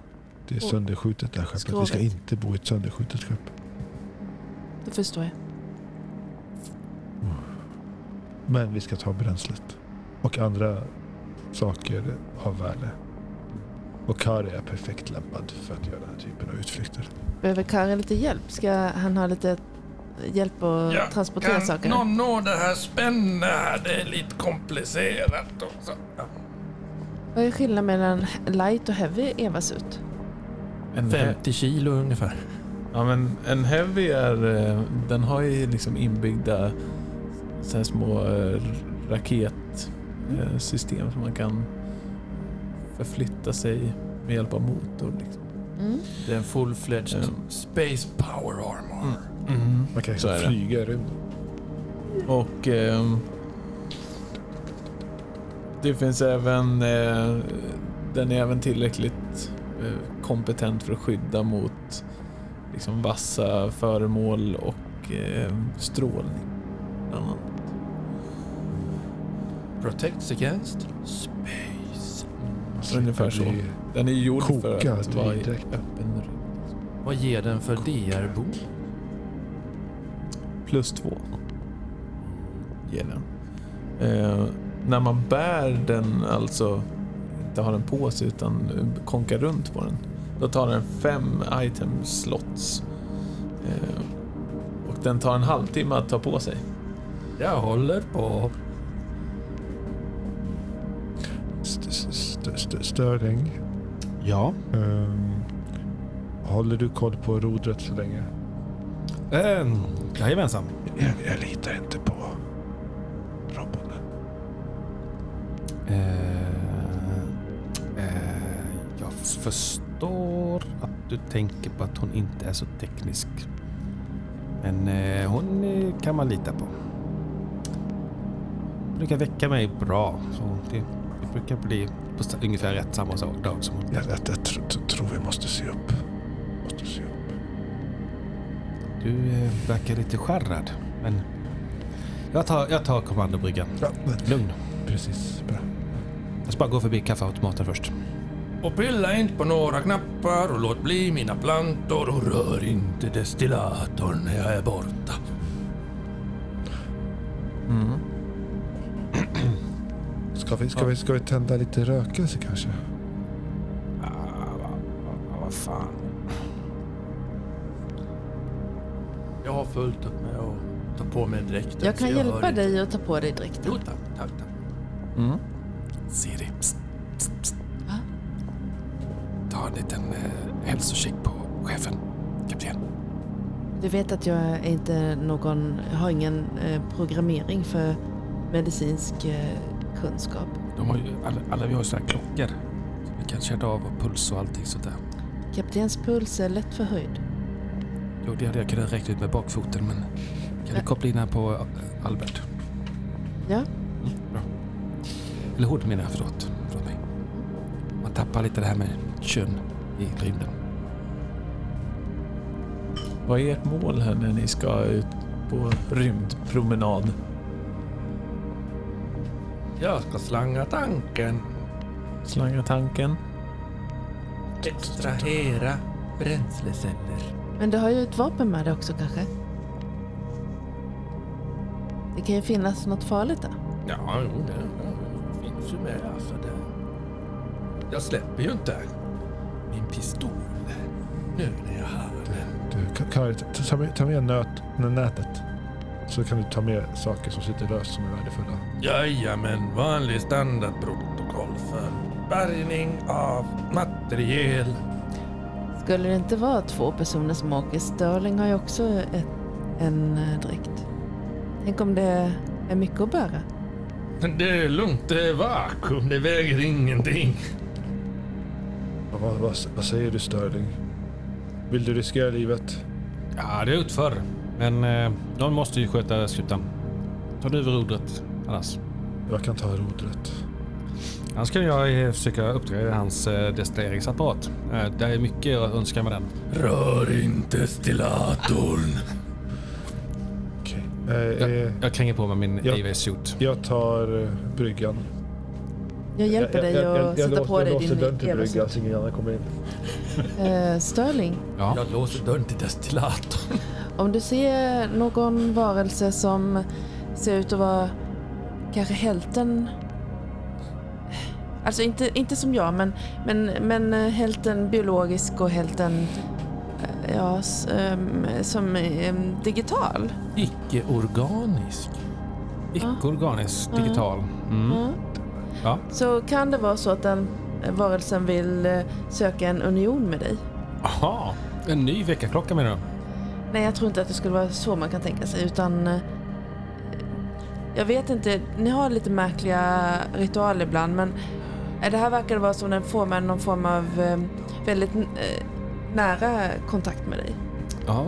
Det är sönderskjutet det här skeppet. Vi ska Skrovet. inte bo i ett sönderskjutet skepp. Det förstår jag. Men vi ska ta bränslet. Och andra saker av värde. Och Kari är perfekt lämpad för att göra den här typen av utflykter. Behöver Kari lite hjälp? Ska han ha lite hjälp att Ja, transportera kan saker? någon nå det här spännet här? Det är lite komplicerat också. Ja. Vad är skillnaden mellan light och heavy Evas-ut? En, he- 50 kilo ungefär. ja, men en heavy är, eh, den har ju liksom inbyggda så här små eh, raketsystem som man kan förflytta sig med hjälp av motor. Liksom. Mm. Det är en full-fledged Ja. space power armor. Man kan Så är det. flyga i rymden. Och ehm, det finns även, eh, den är även tillräckligt eh, kompetent för att skydda mot liksom vassa föremål och eh, strålning. Bland annat. Protects against space. Ungefär så. Den är gjord för att vara i öppen rymd. Vad ger den för DR-bo? Plus två. Ger den. Eh, när man bär den, alltså inte har den på sig utan konkar runt på den. Då tar den fem item slots. Eh, och den tar en halvtimme att ta på sig. Jag håller på. St- st- st- Störning. Ja. Ehm, håller du koll på rodret så länge? Ähm, jajamensan. Jag, jag litar inte på Robban. Eh, förstår att du tänker på att hon inte är så teknisk. Men eh, hon eh, kan man lita på. Hon brukar väcka mig bra. Så det, det brukar bli på ungefär rätt samma dag som hon. Jag, jag, jag tr- tror vi måste se upp. Måste se upp. Du eh, verkar lite skärrad. Men jag tar, jag tar kommandobryggan. Ja, Lugn. precis. Bra. Jag ska bara gå förbi kaffeautomaten först. Och pilla inte på några knappar och låt bli mina plantor och rör inte destillatorn när jag är borta. Mm. [clears throat] Ska vi, ska, vi, ska vi tända lite rökelse kanske? Fullt upp med att ta på mig dräkten. Jag kan så hjälpa dig att ta på dig dräkten. Jo tack, tack, tack. Mm. Siri, psst, psst, psst. Va? Ta en liten eh, hälsocheck på chefen, kapten. Du vet att jag är inte någon, jag har ingen eh, programmering för medicinsk eh, kunskap. De har ju, alla, alla vi har ju sådana här klockor. Så vi kan känna av puls och allting sånt där. Kaptens puls är lätt förhöjd. Jo, det hade jag kunnat räkna ut med bakfoten, men kan du koppla in här på eh, Albert? Ja, Mm, bra. Eller hon menar jag, förlåt. förlåt mig. Man tappar lite det här med kön i rymden. Vad är ert mål här när ni ska ut på rymdpromenad? Jag ska slanga tanken. Slanga tanken? Extrahera bränsleceller. Men du har ju ett vapen med dig också kanske? Det kan ju finnas något farligt där. Ja, jo, det det finns ju med. Alltså det. Jag släpper ju inte min pistol nu när jag har den. Du, ta- ta med, ta med nöt, nätet. Så kan du ta med saker som sitter löst som är värdefulla. Jajamän, vanlig standardprotokoll för bärgning av materiel. Skulle det inte vara två personer som åker? Sterling har ju också ett, en eh, dräkt. Tänk om det är mycket att bära. Men Det är lugnt, det är vakuum, det väger ingenting. Vad, vad, vad, vad säger du Sterling? Vill du riskera livet? Ja, det är utför. Men eh, någon måste ju sköta skutan. Ta du över rodret annars. Jag kan ta rodret. Annars kan jag eh, försöka uppgradera hans eh, destilleringsapparat. Eh, det är mycket att önska med den. Rör inte destillatorn. Okej. Eh, Jag, jag kränger på mig min Ja. AV-suit. jag tar bryggan. Jag hjälper dig att sätta låser- på dig jag låser din dörren till Eva-suit. bryggan så ingen annan kommer in. Eh, Sterling, Ja. Jag låser dörren till destillatorn. om du ser någon varelse som ser ut att vara kanske hälften Alltså inte, inte som jag, men, men, men eh, hälften biologisk och hälften eh, ja, ehm, som ehm, digital. Icke-organisk. Icke-organisk, Ja. digital. Mm. Ja. Ja. Så kan det vara så att den eh, varelsen vill söka en union med dig. Aha, en ny väckarklocka menar du? Nej, jag tror inte att det skulle vara så man kan tänka sig, utan jag vet inte, ni har lite märkliga ritualer ibland, men det här verkar vara som den får med någon form av eh, väldigt eh, nära kontakt med dig. Ja.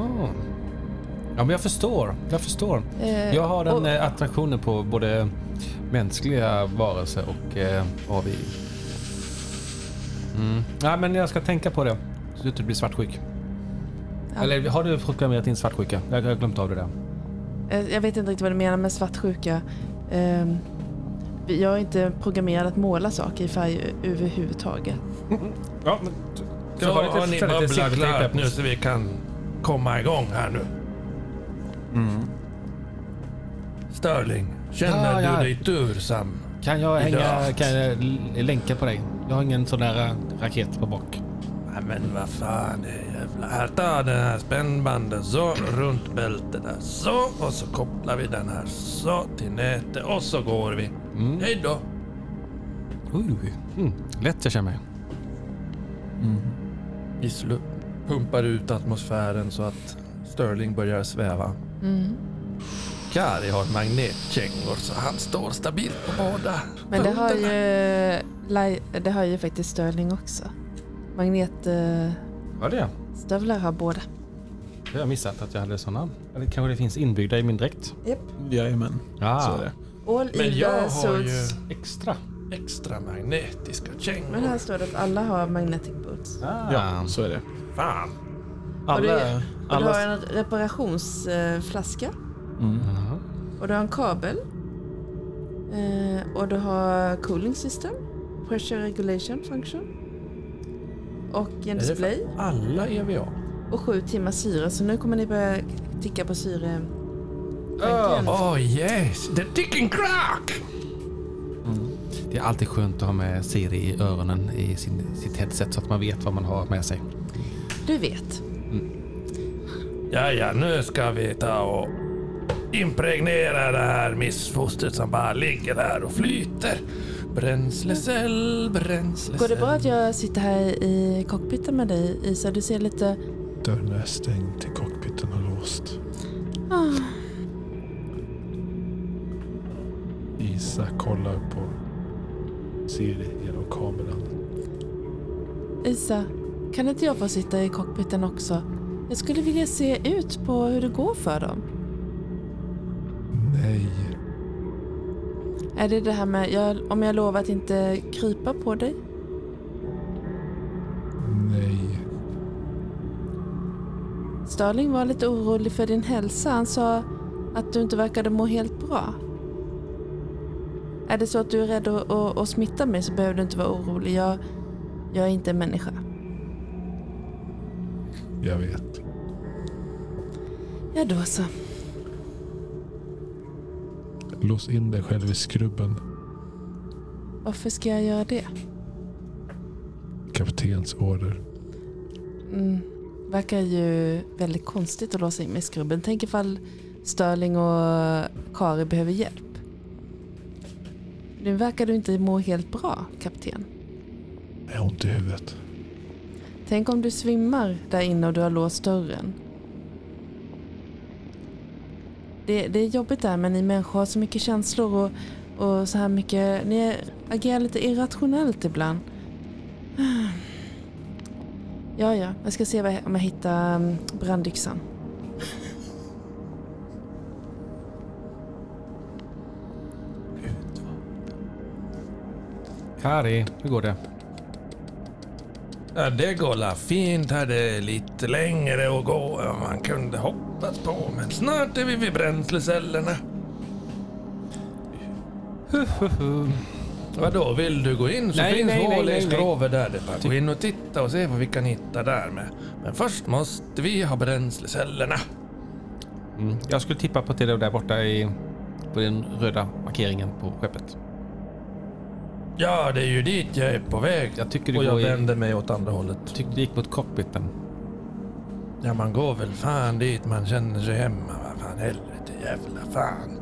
Ja, men jag förstår. Jag förstår. Eh, Jag har den och- eh, attraktionen på både mänskliga varelser och eh, AVI. Mm. Ja, men jag ska tänka på det. Så du inte blir svartsjuk. Ja. Eller har du proklamerat din svartsjuka? Jag har glömt av det där. Eh, Jag vet inte riktigt vad du menar med svartsjuka. Eh, Jag är inte programmerad att måla saker i färg överhuvudtaget. Ja, men... Så har ni babblat klart nu så vi kan komma igång här nu. Mm. Sterling, känner Ja, ja. du dig tursam? Kan jag, hänga, kan jag länka på dig? Jag har ingen sån där eh, raket på bak. Nej men vad fan det är jävla... Här, ta den här spännbandet så runt bältet där. Så och så kopplar vi den här så till nätet och så går vi. Mm. Hej då. Oj. Mm. Lätt jag känner mig. Vi slu- pumpar ut atmosfären så att Sterling börjar sväva. Mm. Kari har magnetkängor så han står stabilt på båda Men det har, ju, det har ju faktiskt Sterling också. Magnetstövlar Var det? har båda. Det har jag missat att jag hade sådana. Eller kanske det finns inbyggda i min dräkt? Jajamän, Ja, så är det. All Men jag har ju suits. extra. extra magnetiska Men kängor. här står det att alla har magnetic boots. Ah. Ja, så är det. Fan. Och, du, Alla... och du har alla en reparationsflaska. mm. Jaha. Och du har en kabel. Eh, och du har cooling system. Pressure regulation function. Och en Är det display. för alla EVA? Och sju timmar syre. Så nu kommer ni börja ticka på syre. Oh yes, the ticking clock! Det är alltid skönt att ha med Siri i öronen i sin, sitt headset så att man vet vad man har med sig. Du vet. Ja, ja, nu ska vi ta och impregnera det här missfostret som bara ligger där och flyter. Bränslecell, bränslecell. Går det bra att jag sitter här i cockpiten med dig Isa? Du ser lite... Dörren är stängd till cockpiten och låst. Ah, Isa kollar på Siri genom kameran. Isa, kan inte jag få sitta i cockpiten också? Jag skulle vilja se ut på hur det går för dem. Nej. Är det det här med jag, om jag lovar att inte krypa på dig? Nej. Starling var lite orolig för din hälsa. Han sa att du inte verkade må helt bra. Är det så att du är rädd att, att, att smitta mig så behöver du inte vara orolig. Jag, jag är inte en människa. Jag vet. Ja då så. Lås in dig själv i skrubben. Varför ska jag göra det? Kaptens order. Mm. Verkar ju väldigt konstigt att låsa in mig i skrubben. Tänk ifall Sterling och Kari behöver hjälp. Nu verkar du inte må helt bra, kapten. Jag har ont i huvudet. Tänk om du svimmar där inne och du har låst dörren. Det, det är jobbigt där men ni människor har så mycket känslor och, och så här mycket... Ni agerar lite irrationellt ibland. [sighs] Ja, ja. Jag ska se om jag hittar mm, Kari, hur går det? Ja, det går la fint här. Det är lite längre att gå än man kunde hoppas på. Men snart är vi vid bränslecellerna. Vadå, vill du gå in så Nej, finns nej, hål i skrovet där. Det bara gå in och titta och se vad vi kan hitta där med. Men först måste vi ha bränslecellerna. Mm. Jag skulle tippa på till det där borta i, på den röda markeringen på skeppet. Ja, det är ju dit jag är på väg. Jag tycker det Och jag går i, vänder mig åt andra hållet. tycker det gick mot cockpiten. Ja, man går väl fan dit man känner sig hemma. Vad fan helvete, jävla fan.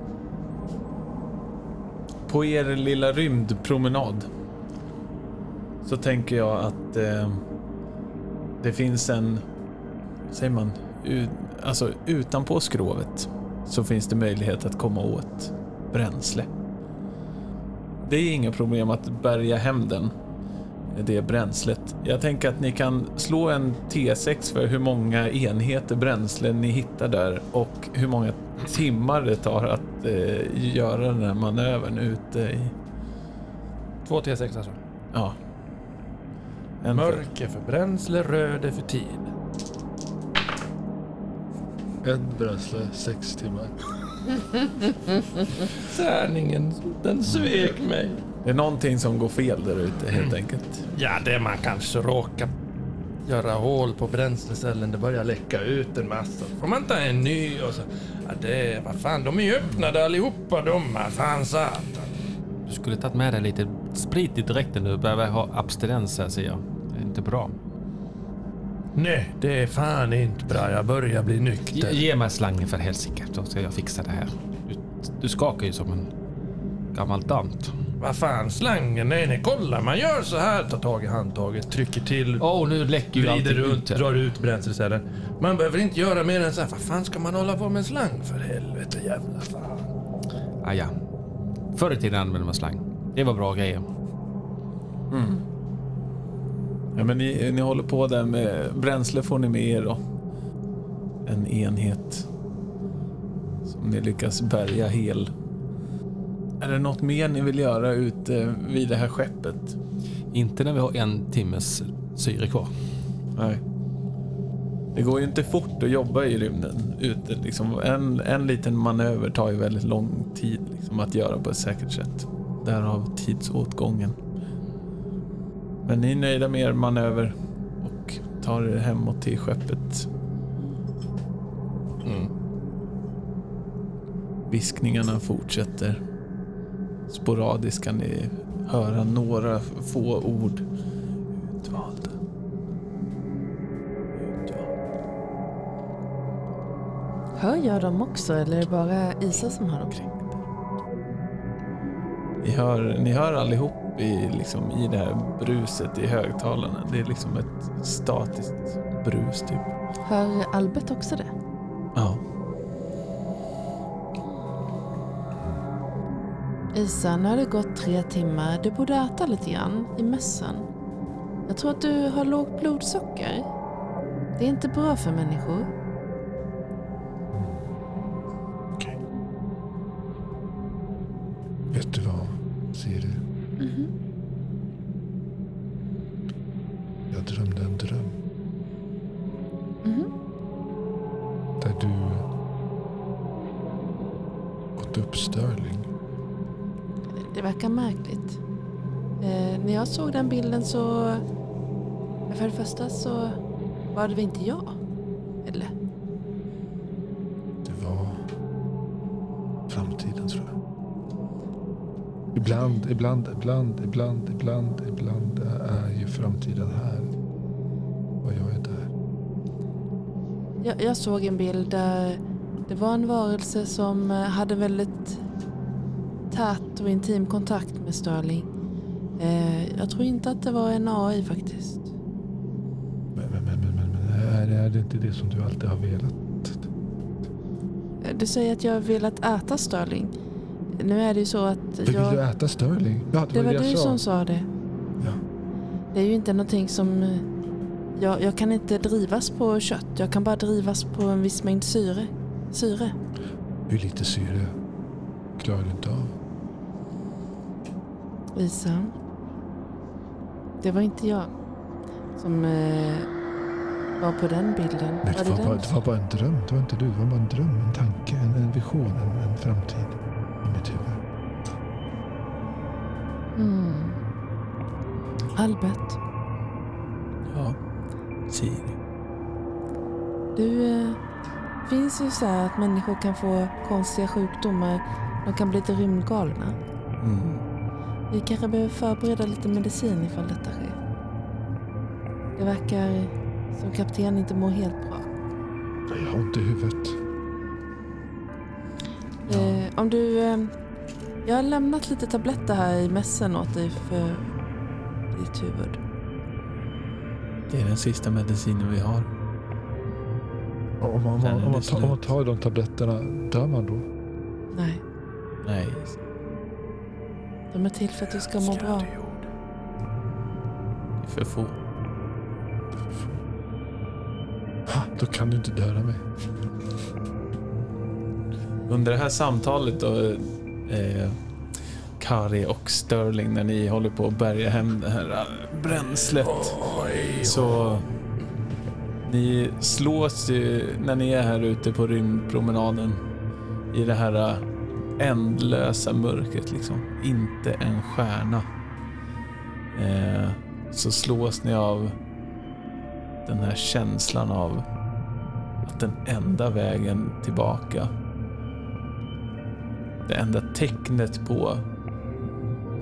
På er lilla rymdpromenad så tänker jag att eh, det finns en, säger man, ut, alltså utanpå skrovet så finns det möjlighet att komma åt bränsle. Det är inga problem att bärga hem den, det bränslet. Jag tänker att ni kan slå en T6 för hur många enheter bränsle ni hittar där och hur många timmar det tar att eh, göra den här manövern ute i... Två T6 alltså. Ja. En för- Mörk är för bränsle, röd är för tid. En bränsle, sex timmar. [laughs] Tärningen, den svek mig. Det är någonting som går fel där ute helt enkelt. Ja, det man kanske råkar göra hål på bränslecellen. Det börjar läcka ut en massa. Får man ta en ny och så... Ja, det. Vad fan, de är ju öppnade allihopa de här. Fan satan. Du skulle tagit med dig lite sprit i dräkten. Du behöver ha abstinens här ser jag. Det är inte bra. Nej, det är fan inte bra. Jag börjar bli Ge, nykter. ge mig slangen för helsike. Då ska jag fixa det här. Du, du skakar ju som en gammal dant. Vad fan, slangen? Nej, nej, kolla. Man gör så här. Tar tag i handtaget, trycker till. Åh, oh, nu läcker ju allting runt, ut. här. drar ut bränslecellen. Man behöver inte göra mer än så här. Vad fan ska man hålla på med slang för helvete jävla fan. Ah, ja. Förr i tiden använde man slang. Det var bra grejer. Ja, men ni, ni håller på där med bränsle får ni med er då. En enhet som ni lyckas bärga hel. Är det något mer ni vill göra ute vid det här skeppet? Inte när vi har en timmes syre kvar. Nej. Det går ju inte fort att jobba i rymden ute. Liksom en, en liten manöver tar ju väldigt lång tid liksom, att göra på ett säkert sätt. Därav tidsåtgången. Men ni är nöjda med er manöver och tar er hemåt till skeppet. Mm. Viskningarna fortsätter. Sporadiskt kan ni höra några få ord. Utvald. Utvald. Hör jag dem också eller är det bara Isa som hör dem? Ni hör, ni hör allihop i, liksom, i det här bruset i högtalarna. Det är liksom ett statiskt brus typ. Hör Albert också det? Ja. Isa, nu har det gått tre timmar. Du borde äta lite grann i mässan. Jag tror att du har lågt blodsocker. Det är inte bra för människor. Så... För det första så var det väl inte jag? Eller? Det var framtiden tror jag. Ibland, ibland, ibland, ibland, ibland, ibland är ju framtiden här. Och jag är där. Jag, jag såg en bild där det var en varelse som hade väldigt tät och intim kontakt med Sterling. Eh, jag tror inte att det var en AI faktiskt. Men, men, men, men, men, är, det inte det som du alltid har velat? Du säger att jag har velat äta Sterling. Nu är det ju så att Vill jag... du äta Sterling? Ja, Det var jag du sa. som sa det. Ja. Det är ju inte någonting som... eh, Jag, jag kan inte drivas på kött. Jag kan bara drivas på en viss mängd syre. Syre. Hur lite syre klarar du inte av? Lisa. Det var inte jag som eh, var på den bilden. Nej, det, det var den? bara, det var bara en dröm. Det var inte du. Det var bara en dröm, en tanke, en, en vision, en, en framtid i mitt huvud. Mm. Albert, Ja. Siri. du... Eh, finns ju så här att människor kan få konstiga sjukdomar. De kan bli lite rymdgalna. Mm. Vi kanske behöver förbereda lite medicin ifall detta sker. Det verkar som kapten inte mår helt bra. Jag har ont i huvudet. Eh, om du... Eh, jag har lämnat lite tabletter här i mässen åt dig för ditt huvud. Det är den sista medicinen vi har. Om man, om man, om man, tar, om man tar de tabletterna, dör man då? Nej, Nej. De är till för att du ska må bra. Det är för få. Ha, då kan du inte döda mig. Under det här samtalet då, eh, Kari och Sterling, när ni håller på att bärga hem det här eh, bränslet. Så ni slås ju när ni är här ute på rymdpromenaden i det här eh, ändlösa mörkret liksom. Inte en stjärna. Eh, så slås ni av den här känslan av att den enda vägen tillbaka det enda tecknet på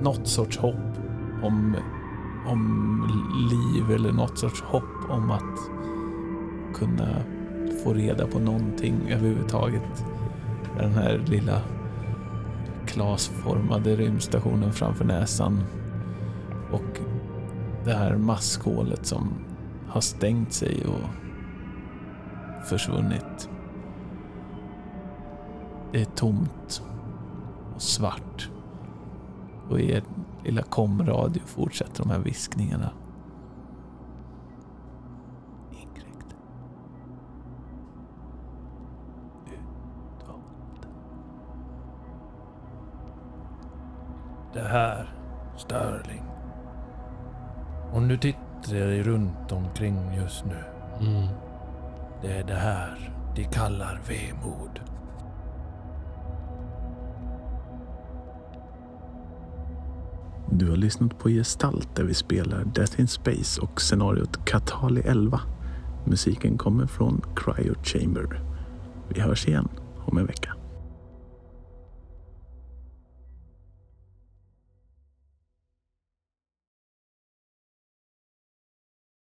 något sorts hopp om, om liv eller något sorts hopp om att kunna få reda på någonting överhuvudtaget. är Den här lilla glasformade rymdstationen framför näsan och det här maskhålet som har stängt sig och försvunnit. Det är tomt och svart. Och i er lilla komradio fortsätter de här viskningarna. Det här, Sterling. Om du tittar dig runt omkring just nu. Mm. Det är det här de kallar vemod. Du har lyssnat på Gestalt där vi spelar Death in Space och scenariot Katali 11. Musiken kommer från Cryo Chamber. Vi hörs igen om en vecka.